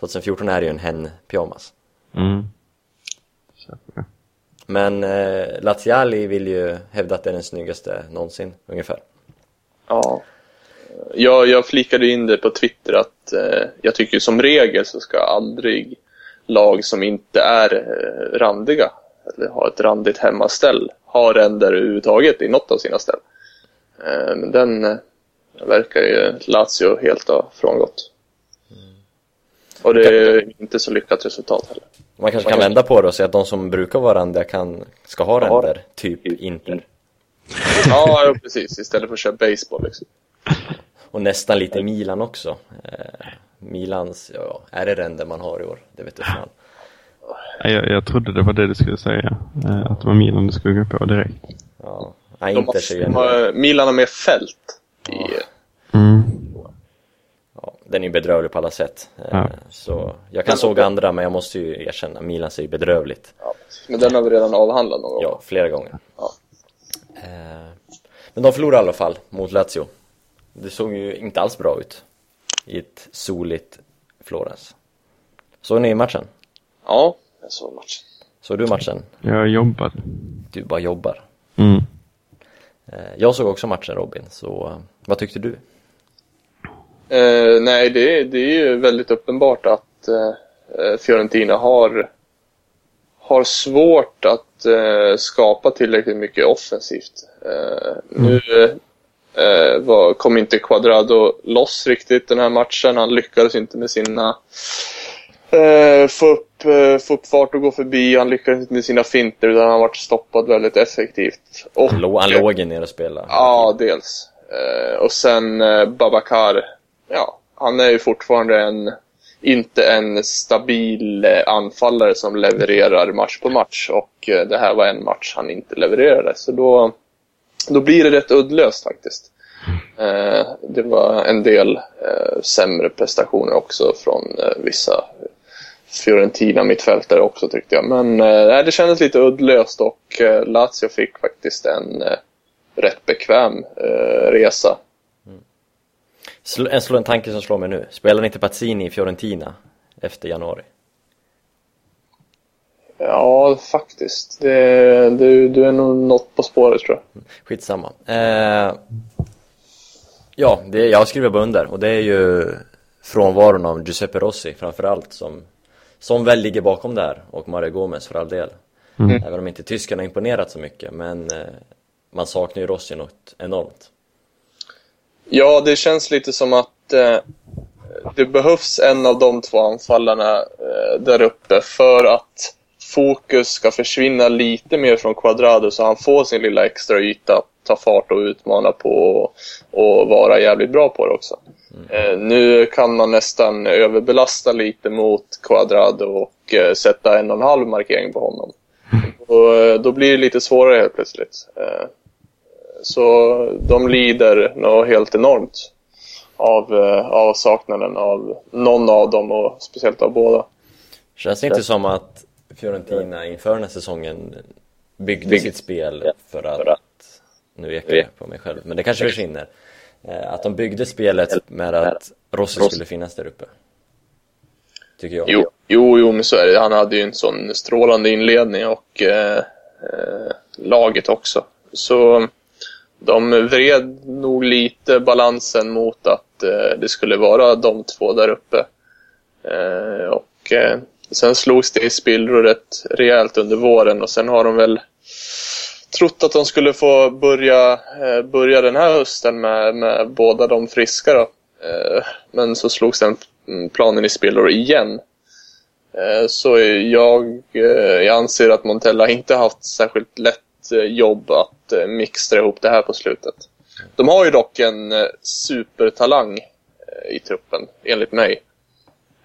2014 är det ju en hen-pyjamas. Mm. Men eh, Laziali vill ju hävda att det är den snyggaste någonsin, ungefär. Ja. Jag, jag flikade in det på Twitter att eh, jag tycker som regel så ska aldrig lag som inte är eh, randiga eller har ett randigt hemmaställ ha ränder överhuvudtaget i något av sina ställ. Eh, men den eh, verkar ju Lazio helt ha frångått. Och det är inte så lyckat resultat heller. Man kanske kan vända på det och säga att de som brukar vara randiga kan, ska ha ränder, typ Inter. Ja, ja, precis. Istället för att köra baseball liksom. Och nästan lite Milan också. Eh, Milans, ja, är det ränder man har i år? Det vet jag fan. Jag, jag trodde det var det du skulle säga. Eh, Att det var Milan du skulle gå på direkt. Ja, Nej, De har, har, Milan har mer fält. I, Mm. ja, den är ju bedrövlig på alla sätt. Eh, Ja. Så jag kan såga andra, men jag måste ju erkänna, Milan ser ju bedrövligt. ja, men den har vi redan avhandlat någon gång. Ja, flera gånger. Ja. Eh, Men de förlorade i alla fall mot Lazio. Det såg ju inte alls bra ut i ett soligt Florens. Såg ni matchen? Ja, jag såg matchen. Såg du matchen? Jag jobbade. Du bara jobbar. Mm. Eh, Jag såg också matchen Robin, så eh, vad tyckte du? Eh, nej, det, är- det är ju väldigt uppenbart att eh, Fiorentina har, har svårt att eh, skapa tillräckligt mycket offensivt. Eh, Nu eh, var, kom inte Quadrado loss riktigt den här matchen. Han lyckades inte med sina eh, få, upp, eh, få upp fart och gå förbi. Han lyckades inte med sina finter utan han varit stoppad väldigt effektivt. Och, Han, lå- han låg ju ner och spelade. Ja, dels. Eh, och sen eh, Babakar, ja, han är ju fortfarande en, inte en stabil eh, anfallare som levererar match på match. Och eh, det här var en match han inte levererade. Så då, då blir det rätt uddlöst faktiskt. Eh, det var en del sämre prestationer också från vissa Fiorentina mittfältare också tyckte jag. Men eh, det kändes lite uddlöst och eh, Lazio fick faktiskt en eh, rätt bekväm eh, resa. Sl- en, en tanke som slår mig nu. Spelar inte Pazzini i Fiorentina efter januari? Ja, faktiskt. Det, du, du är nog något på spåret tror jag. Skitsamma. Eh, ja, det, jag har skrivit under och det är ju frånvaron av Giuseppe Rossi framförallt som, som väl ligger bakom det här och Mario Gomez för all del. Även om inte tyskarna imponerat så mycket men eh, man saknar ju Rossi något enormt. Ja, det känns lite som att eh, det behövs en av de två anfallarna eh, där uppe för att fokus ska försvinna lite mer från Quadrado så han får sin lilla extra yta, ta fart och utmana på och, och vara jävligt bra på det också. Eh, nu kan man nästan överbelasta lite mot Quadrado och eh, sätta en och en halv markering på honom. Och, eh, då blir det lite svårare helt plötsligt. Så de lider nog helt enormt av avsaknaden av någon av dem och speciellt av båda. Känns det inte som att Fiorentina inför den här säsongen byggde sitt spel för att, nu ekar jag på mig själv, men det kanske försvinner. Eh, att de byggde spelet med att Rossi skulle finnas där uppe. Tycker jag. Jo, jo, jo men så är det. Han hade ju en sån strålande inledning och eh, eh, laget också. Så de vred nog lite balansen mot att eh, det skulle vara de två där uppe. Eh, och eh, sen slogs det i spillror rätt rejält under våren och sen har de väl trott att de skulle få börja, eh, börja den här hösten med, med båda de friska då. Eh, men så slogs den mm, planen i spillror igen. Eh, Så jag, eh, jag anser att Montella inte haft särskilt lätt eh, jobb att eh, mixtra ihop det här på slutet. De har ju dock en eh, supertalang eh, i truppen, enligt mig.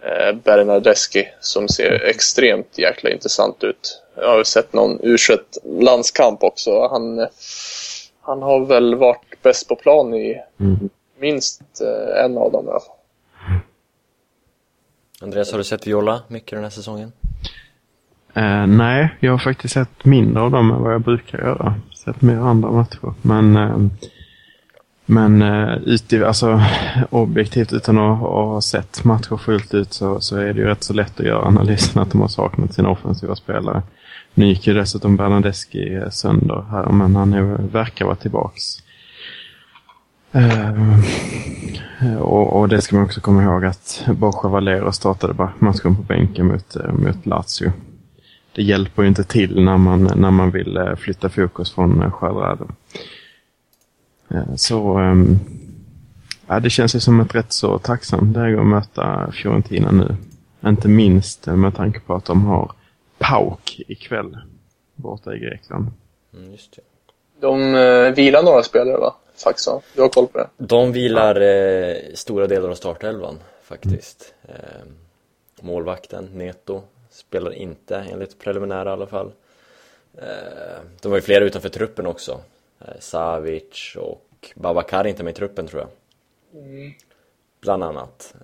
Eh, Bernardeschi, som ser extremt jäkla intressant ut. Jag har ju sett någon u landskamp också. Han, han har väl varit bäst på plan i minst eh, en av dem i alla fall. Andreas, har du sett Viola mycket den här säsongen? Eh, nej, jag har faktiskt sett mindre av dem än vad jag brukar göra. Sett mer andra matcher. Men, eh, men eh, uti, alltså, objektivt utan att ha sett matcher fullt ut så, så är det ju rätt så lätt att göra analysen att de har saknat sina offensiva spelare. Nu gick ju dessutom Bernadeschi sönder här, men han är, verkar vara tillbaks. Uh, och, och det ska man också komma ihåg att Borja Valero startade matchen på bänken mot, eh, mot Lazio. Det hjälper ju inte till när man, när man vill eh, flytta fokus från eh, ehm, Så ehm, ja, det känns ju som ett rätt så tacksamt läge att möta Fiorentina nu. Inte minst med tanke på att de har Pauk ikväll borta i Grekland. Mm, just det. De eh, vilar några spelare va? Faktiskt, ja. Du har koll på det? De vilar eh, stora delar av startelvan faktiskt. Eh, målvakten, Neto, spelar inte enligt preliminära i alla fall. Eh, de var ju flera utanför truppen också. Eh, Savic och Babakar inte med i truppen tror jag. Bland annat.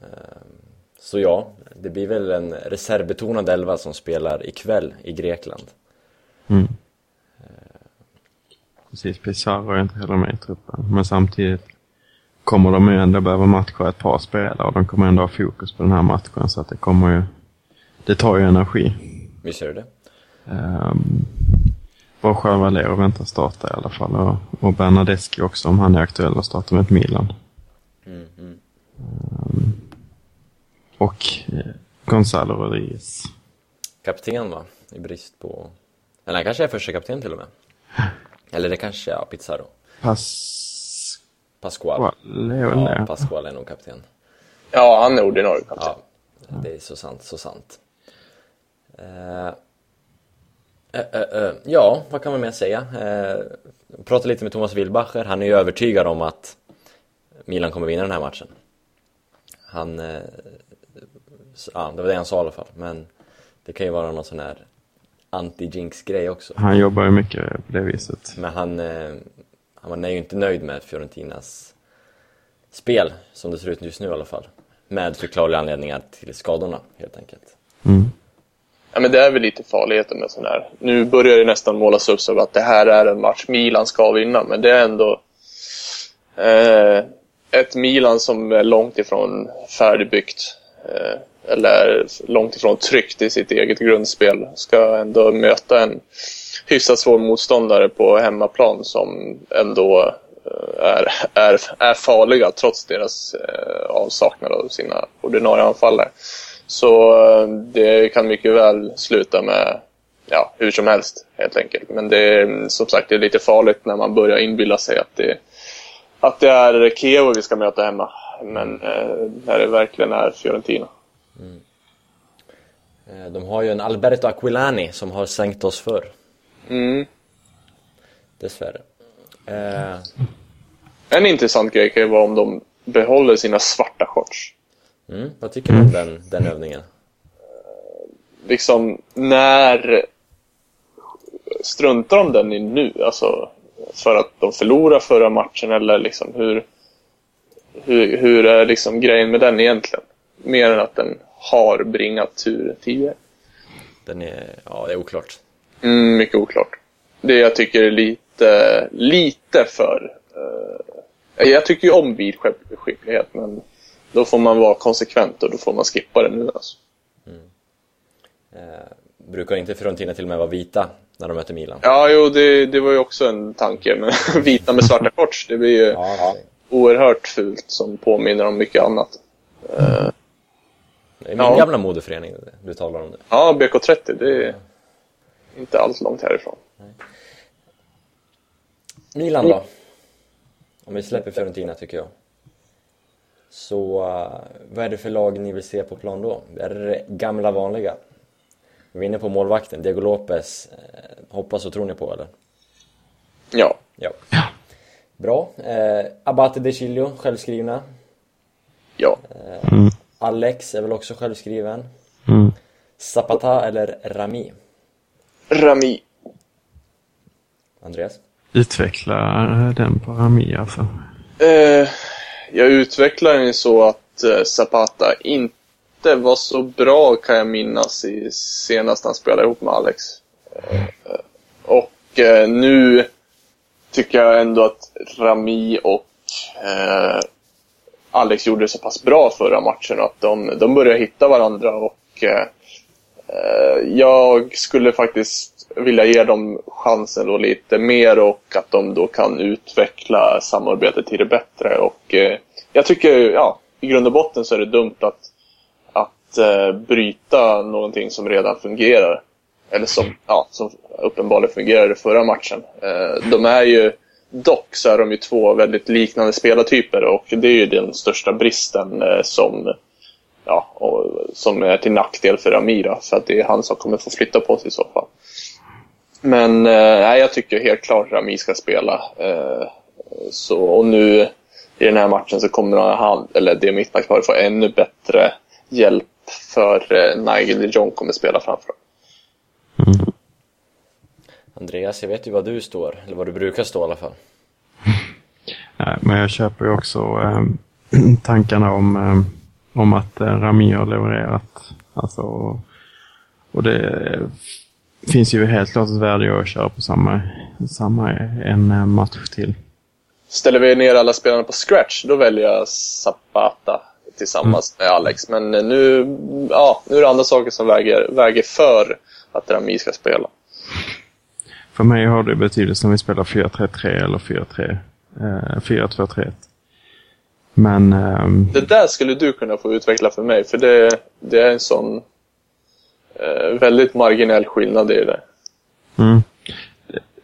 Eh, så ja, det blir väl en reservbetonad elva som spelar ikväll i Grekland. Precis, Pizarro är inte heller med i truppen. Men samtidigt kommer de ju ändå behöva matcha ett par spelare och de kommer ändå ha fokus på den här matchen så att det kommer ju... Det tar ju energi. Visst gör det? Um, Borja Valero väntar starta i alla fall och, och Bernadeschi också om han är aktuell att starta med ett Milan. Mm, mm. Och eh, Gonzalo Rodriguez. Kapten va? I brist på... Eller han kanske är första kapten till och med. Eller det kanske är ja, Pizarro. Pasquale är väl Ja. Pasquale är nog kapten. Ja, han är ordinarie kapten. Ja, det är så sant, så sant. Eh, eh, eh, ja, vad kan man mer säga? Eh, prata lite med Thomas Wilbacher, han är ju övertygad om att Milan kommer vinna den här matchen. Han, eh, ja, det var det han sa i alla fall, men det kan ju vara någon sån här anti-jinx grej också. Han jobbar ju mycket på det viset. Men han, eh, han är ju inte nöjd med Fiorentinas spel, som det ser ut just nu i alla fall. Med förklarliga anledningar till skadorna, helt enkelt. Ja, men det är väl lite farligheten med sån här. Nu börjar det nästan målas upp som att det här är en match Milan ska vinna, men det är ändå eh, ett Milan som är långt ifrån färdigbyggt. Eh, eller långt ifrån tryggt i sitt eget grundspel ska ändå möta en hyfsat svår motståndare på hemmaplan som ändå eh, är, är, är farliga trots deras eh, avsaknad av sina ordinarie anfallare. Så eh, det kan mycket väl sluta med ja, hur som helst helt enkelt. Men det är som sagt det är lite farligt när man börjar inbilla sig att det, att det är Kiev vi ska möta hemma. Men eh, när det verkligen är Fiorentina. Eh, De har ju en Alberto Aquilani som har sänkt oss förr, Mm. dessvärre. Eh, En intressant grej kan ju vara om de behåller sina svarta shorts. mm, vad tycker du om den, den övningen? Liksom, när struntar de den i nu? Alltså, för att de förlorade förra matchen eller liksom hur, hur, hur är liksom grejen med den egentligen? Mer än att den har bringat tur tidigare. Den är, ja det är oklart. Mm, mycket oklart. Det jag tycker är lite, lite för... eh, jag tycker ju om vidskicklighet, men då får man vara konsekvent och då får man skippa det nu alltså. Eh, brukar inte Fiorentina till och med vara vita när de möter Milan? Ja, jo, det, det var ju också en tanke. Men vita med svarta shorts, det blir ju Ja, oerhört fult som påminner om mycket annat. Eh, är min Ja. gamla modeförening du talar om det. ja, BK30, det är inte alls långt härifrån. Milan då? Om vi släpper Fiorentina tycker jag. Så eh, vad är det för lag ni vill se på plan då? Är det gamla vanliga? Vi är inne på målvakten, Diego Lopez. Eh, hoppas och tror ni på eller? Ja, Ja. Bra. Eh, Abate De Chilio, självskrivna. ja. Alex är väl också självskriven. Mm. Zapata eller Rami? Rami. Andreas? Utveckla den på Rami alltså. Eh, jag utvecklar den så att eh, Zapata inte var så bra kan jag minnas i senast han spelade ihop med Alex. Eh, och eh, nu tycker jag ändå att Rami och eh, Alex gjorde det så pass bra förra matchen att de, de började hitta varandra och eh, jag skulle faktiskt vilja ge dem chansen då lite mer och att de då kan utveckla samarbetet till det bättre. Och eh, jag tycker, ja, i grund och botten så är det dumt att, att eh, bryta någonting som redan fungerar. Eller som, ja, som uppenbarligen fungerade förra matchen. Eh, de är ju, dock så är de ju två väldigt liknande spelartyper och det är ju den största bristen eh, som ja, och, som är till nackdel för Amira. För att det är han som kommer få flytta på sig i så fall. Men eh, nej, jag tycker helt klart Rami ska spela. Eh, så, och nu i den här matchen så kommer han, eller det mittbacksparet, få ännu bättre hjälp för eh, Nigel de Jong kommer spela framför. Andreas, jag vet ju var du står, eller var du brukar stå i alla fall. Nej, men jag köper ju också eh, tankarna om, eh, om att eh, Rami har levererat. Alltså, och det finns ju helt klart ett värde i att köra på samma, samma en eh, match till. Ställer vi ner alla spelarna på scratch, då väljer jag Zapata tillsammans med Alex. Men eh, nu, ja, nu är det andra saker som väger, väger för att Rami ska spela. För mig har det betydelse om vi spelar 4-3-3 eller 4-3, eh, 4-2-3-1. Men ehm, Det där skulle du kunna få utveckla för mig, för det, det är en sån eh, väldigt marginell skillnad i det. Mm.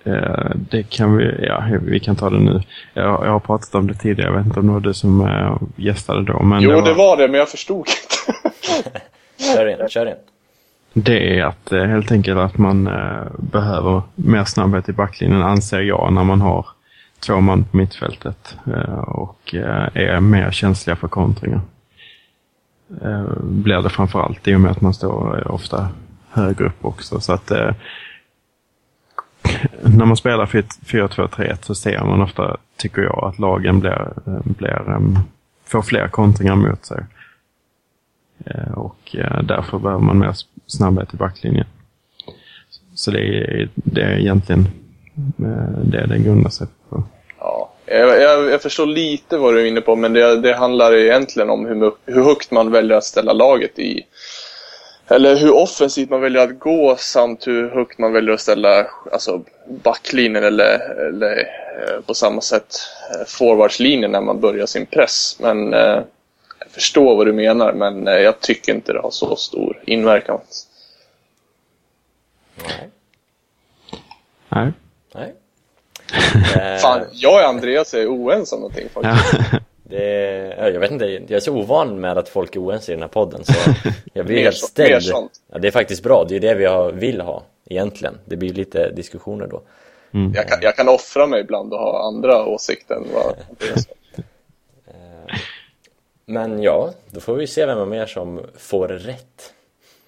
Eh, Det kan vi, ja, vi kan ta det nu. Jag, jag har pratat om det tidigare, jag vet inte om det var du som eh, gästade då. Men Jo, det var det, men jag förstod inte. Kör in, kör in. Det är att eh, helt enkelt att man eh, behöver mer snabbhet i backlinjen anser jag när man har två man på mittfältet eh, och är mer känsliga för kontringar. Blir det framförallt i och med att man står ofta högre upp också. Så att när man spelar 4-2-3-1 så ser man ofta, tycker jag, att lagen blir, blir, får fler kontringar mot sig. Och därför behöver man mer snabbhet i backlinjen. Så det är, det är egentligen eh, det det den grundar sig på. Ja, Jag, jag, jag förstår lite vad du är inne på, men det, det handlar egentligen om hur, hur högt man väljer att ställa laget i. Eller hur offensivt man väljer att gå samt hur högt man väljer att ställa alltså backlinjen eller, eller eh, på samma sätt eh, forwardslinjen när man börjar sin press. Men eh, förstår vad du menar, men eh, jag tycker inte det har så stor inverkan. Nej. Nej. Nej. Eh, Fan, jag och Andreas är oense om någonting faktiskt. Det, ja, jag vet inte, jag är så ovan med att folk är oense i den här podden så jag blir Mer helt ställd. Ja, det är faktiskt bra, det är det vi har, vill ha egentligen. Det blir lite diskussioner då. Jag, kan, jag kan offra mig ibland och ha andra åsikter än vad Andreas har. Men ja, då får vi se vem av er som får rätt.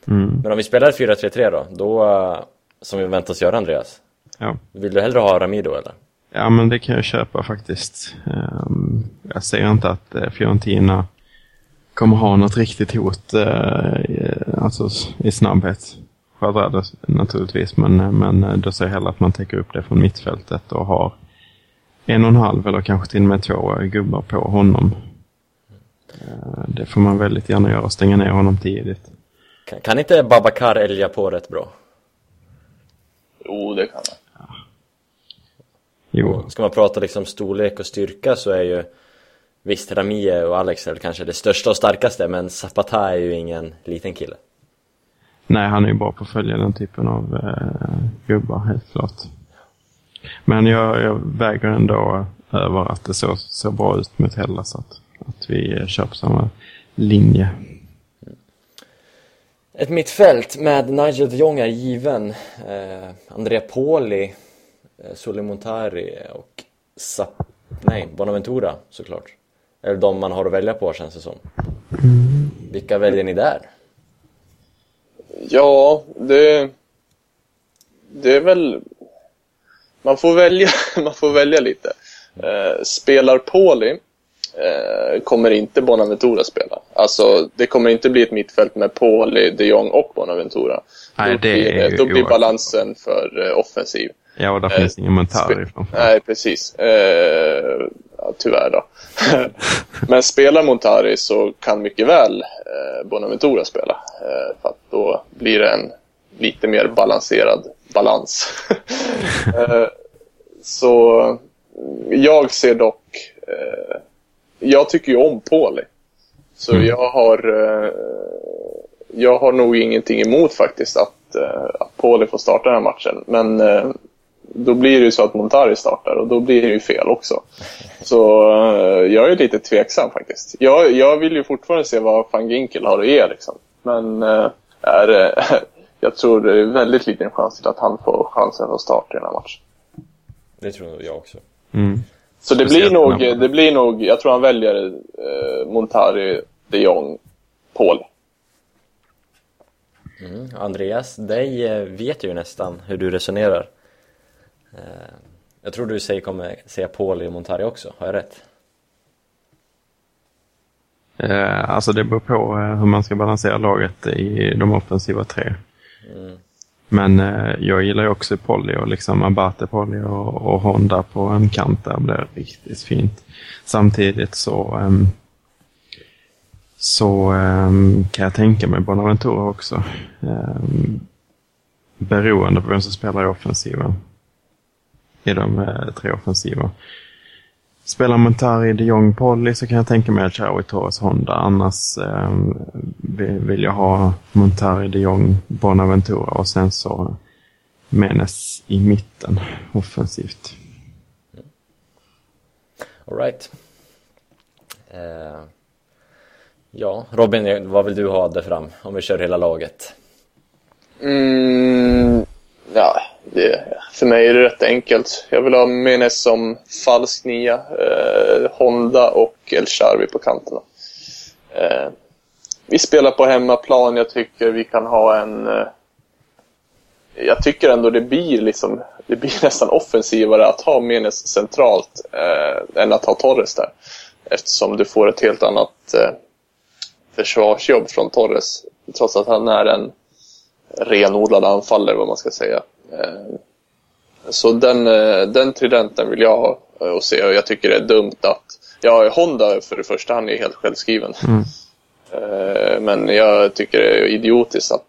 Mm. Men om vi spelar 4-3-3 då, då, eh, som vi väntar oss göra Andreas. Ja. Vill du hellre ha Ramido eller? ja, men det kan jag köpa faktiskt. Ehm, jag säger inte att eh, Fiorentina kommer ha något riktigt hot eh, alltså i snabbhet. Quadrado naturligtvis, men, men då säger jag hellre att man täcker upp det från mittfältet och har en och en halv eller kanske till och med två gubbar på honom. Eh, Det får man väldigt gärna göra, stänga ner honom tidigt. Kan, kan inte Babakar älga på rätt bra? Jo, det kan jag. Jo, Ska man prata liksom storlek och styrka så är ju Visst, Ramie och Alex är väl kanske det största och starkaste men Zapata är ju ingen liten kille. Nej, han är ju bra på att följa den typen av eh, gubbar, helt klart. Men jag, jag väger ändå över att det såg så bra ut mot Hellas att, att vi kör på samma linje. Ett mittfält med Nigel de Jong är given. Eh, Andrea Poli, eh, Sule Montari och Sap... Nej, Bonaventura såklart. Är det de man har att välja på känns det som. Vilka väljer ni där? Ja, det... Det är väl... Man får välja, man får välja lite. Eh, spelar Poli eh, kommer inte Bonaventura spela. Alltså, det kommer inte bli ett mittfält med Poli, de Jong och Bonaventura. Nej, då det blir, är ju då blir balansen för eh, offensiv. Ja, och där Eh, finns ingen Montari. Nej, precis. Eh, ja, tyvärr då. Men spelar Montari så kan mycket väl eh, Bonaventura spela. Eh, för att då blir det en lite mer balanserad balans. eh, så jag ser dock... Eh, jag tycker ju om Pauli. Så jag har... Eh, jag har nog ingenting emot faktiskt att, eh, att Pauli får starta den här matchen. Men eh, då blir det ju så att Montari startar och då blir det ju fel också. Så eh, jag är lite tveksam faktiskt. Jag, jag vill ju fortfarande se vad van Ginkel har att ge liksom. Men eh, är, eh, jag tror det är väldigt liten chans till att han får chansen att starta i den här matchen. Det tror jag också. Mm. Så det blir, nog, det blir nog, jag tror han väljer eh, Montari, de Jong, Paul. Mm. Andreas, dig eh, vet ju nästan hur du resonerar. Eh, Jag tror du säger, kommer säga Pauli och Montari också, har jag rätt? Eh, alltså det beror på eh, hur man ska balansera laget i de offensiva tre. Men eh, jag gillar ju också Polly och liksom Abate Polly och, och Honda på en kant där blir riktigt fint. Samtidigt så ehm, så ehm, kan jag tänka mig Bonaventura också. Um, beroende på vem som spelar i offensiven. I de eh, tre offensiva. Spelar Montari, de Jong, Polly så kan jag tänka mig Chaui, Torres, Honda. Annars eh, vill vill jag ha Montari, de Jong, Bonaventura och sen så Menes i mitten offensivt. Alright. Eh, ja, Robin, vad vill du ha där fram? Om vi kör hela laget. Mm, ja, det, för mig är det rätt enkelt. Jag vill ha Menes som falsk nia, eh, Honda och El Sharvi på kanterna. Eh, vi spelar på hemmaplan. Jag tycker vi kan ha en... Eh, jag tycker ändå det blir liksom det blir nästan offensivare att ha Menes centralt eh, än att ha Torres där. Eftersom du får ett helt annat eh, försvarsjobb från Torres. Trots att han är en renodlad anfallare, vad man ska säga. Eh, Så den, eh, den tridenten vill jag ha. eh, och se. Och jag tycker det är dumt att... Ja, Honda för det första, han är helt självskriven. Mm. Men jag tycker det är idiotiskt att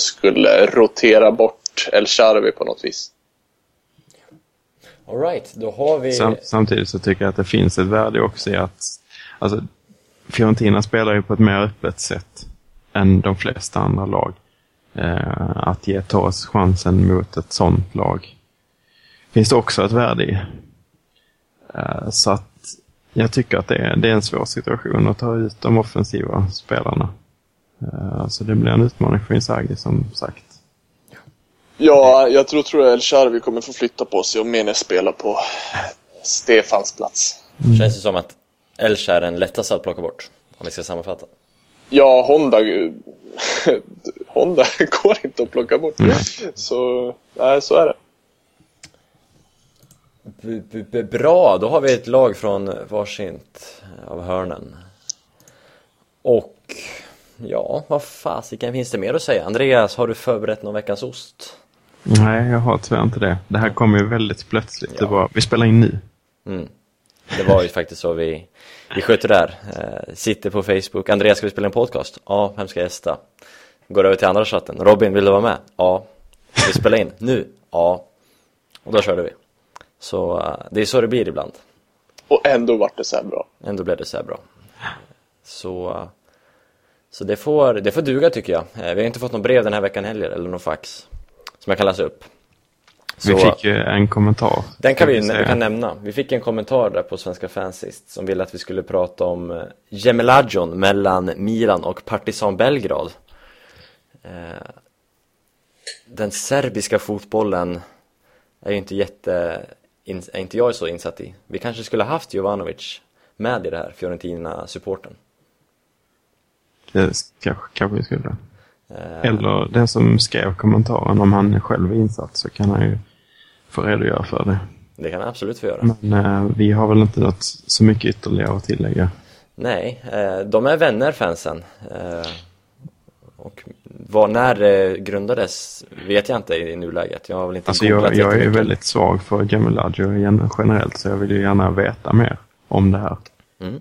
skulle rotera bort El Charvi på något vis. Alright, då har vi... Sam, samtidigt så tycker jag att det finns ett värde också i att alltså, Fiorentina spelar ju på ett mer öppet sätt än de flesta andra lag. Eh, att ge Torres chansen mot ett sånt lag finns det också ett värde i. Eh, så att jag tycker att det är, det är en svår situation att ta ut de offensiva spelarna. Eh, så det blir en utmaning för Inzaghi som sagt. Ja, jag tror, tror El Charvi kommer få flytta på sig och Mene spelar på Stefans plats. Känns det som att Elcha är den lättaste att plocka bort, om vi ska sammanfatta. Ja, Honda... Honda går inte att plocka bort. Så, nej, så är det. B- b- b- Bra, då har vi ett lag från varsint av hörnen. Och ja, vad fasiken finns det mer att säga? Andreas, har du förberett någon veckans ost? Nej, jag har tyvärr inte det. Det här kommer ju väldigt plötsligt. Det var, vi spelar in nu. Mm. Det var ju faktiskt så vi, vi sköter det där. Eh, sitter på Facebook. Andreas, ska vi spela en podcast? Ja, vem ska gästa? Går över till andra chatten. Robin, vill du vara med? Ja. Ska vi spela in? Nu? Ja. Och då körde vi. Så eh, det är så det blir ibland. Och ändå vart det så här bra. Ändå blev det så här bra. Så, eh, så det, får, det får duga tycker jag. Vi har inte fått något brev den här veckan heller, eller någon fax. Som jag kan läsa upp. Vi Så- fick ju en kommentar. Den kan vi, vi kan nämna. Vi fick en kommentar där på Svenska fans sist som ville att vi skulle prata om eh, Gemelagion mellan Milan och Partizan Belgrad. Eh, Den serbiska fotbollen är ju inte jätte, är inte jag så insatt i. Vi kanske skulle haft Jovanovic med i det här, Fiorentina-supporten. Det kanske, kanske vi skulle. Eh, Eller den som skrev kommentaren, om han själv är insatt så kan han ju få redogöra för det. Det kan jag absolut få göra. Men eh, vi har väl inte något så mycket ytterligare att tillägga. Nej, eh, de är vänner fansen. Eh, och var, när det grundades vet jag inte i, nuläget. Jag har väl inte Alltså jag, jag är väldigt svag för Gemelaggio gen- generellt så jag vill ju gärna veta mer om det här. Mm.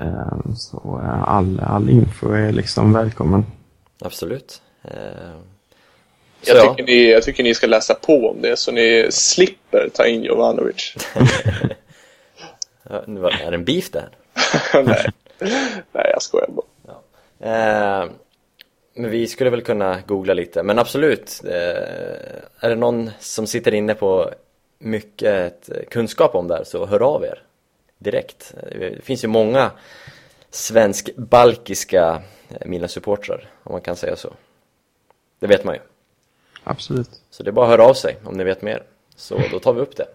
Eh, Så eh, all, all info är liksom välkommen. Absolut. Eh, så Jag ja, tycker, ni, jag tycker ni ska läsa på om det så ni slipper ta in Jovanovic. Ja, är det en beef där? Nej. Nej, jag skojar bara. Eh, men vi skulle väl kunna googla lite, men absolut. Eh, är det någon som sitter inne på mycket kunskap om det här så hör av er direkt. Eh, Det finns ju många svensk-balkiska eh, Milan-supportrar, om man kan säga så. Det vet man ju. Absolut. Så det är bara att höra av sig om ni vet mer. Så då tar vi upp det.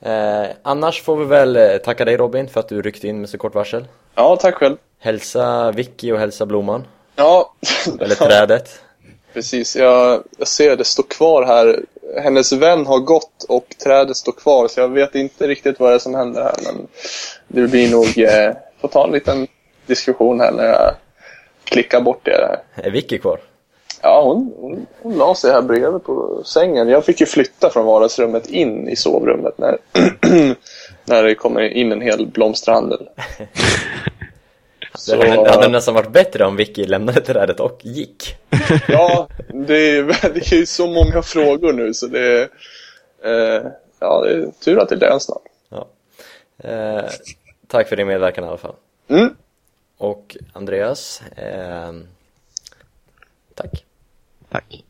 Eh, annars får vi väl eh, tacka dig Robin för att du ryckte in med så kort varsel. Ja, tack själv. Hälsa Vicky och hälsa Blomman. Ja, Eller trädet. precis. Jag, jag ser det står kvar här. Hennes vän har gått och trädet står kvar så jag vet inte riktigt vad det är som händer här men det blir nog, eh, får ta en liten diskussion här när jag klickar bort det här. Är Vicky kvar? Ja, hon, hon, hon la sig här bredvid på sängen. Jag fick ju flytta från vardagsrummet in i sovrummet när, när det kommer in en hel blomsterhandel. Det hade, nästan varit bättre om Vicky lämnade trädet och gick. Ja, det är, det är ju så många frågor nu så det är... Eh, ja, det är tur att det är snart. Ja. Eh, tack för din medverkan i alla fall. Mm. Och Andreas, eh, tack. Tack.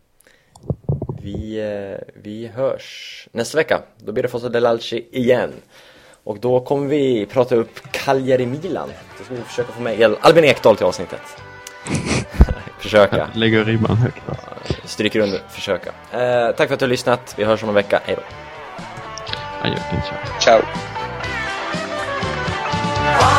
Vi, eh, vi hörs nästa vecka. Då blir det Fossa Delalci igen. Och då kommer vi prata upp Cagliari-Milan. Då ska vi försöka få med Albin Ekdal till avsnittet. försöka. Lägger ribban högt. Stryker under, försöka. Eh, tack för att du har lyssnat. Vi hörs om en vecka. Hej då. Adjö, ciao. Ciao. Forza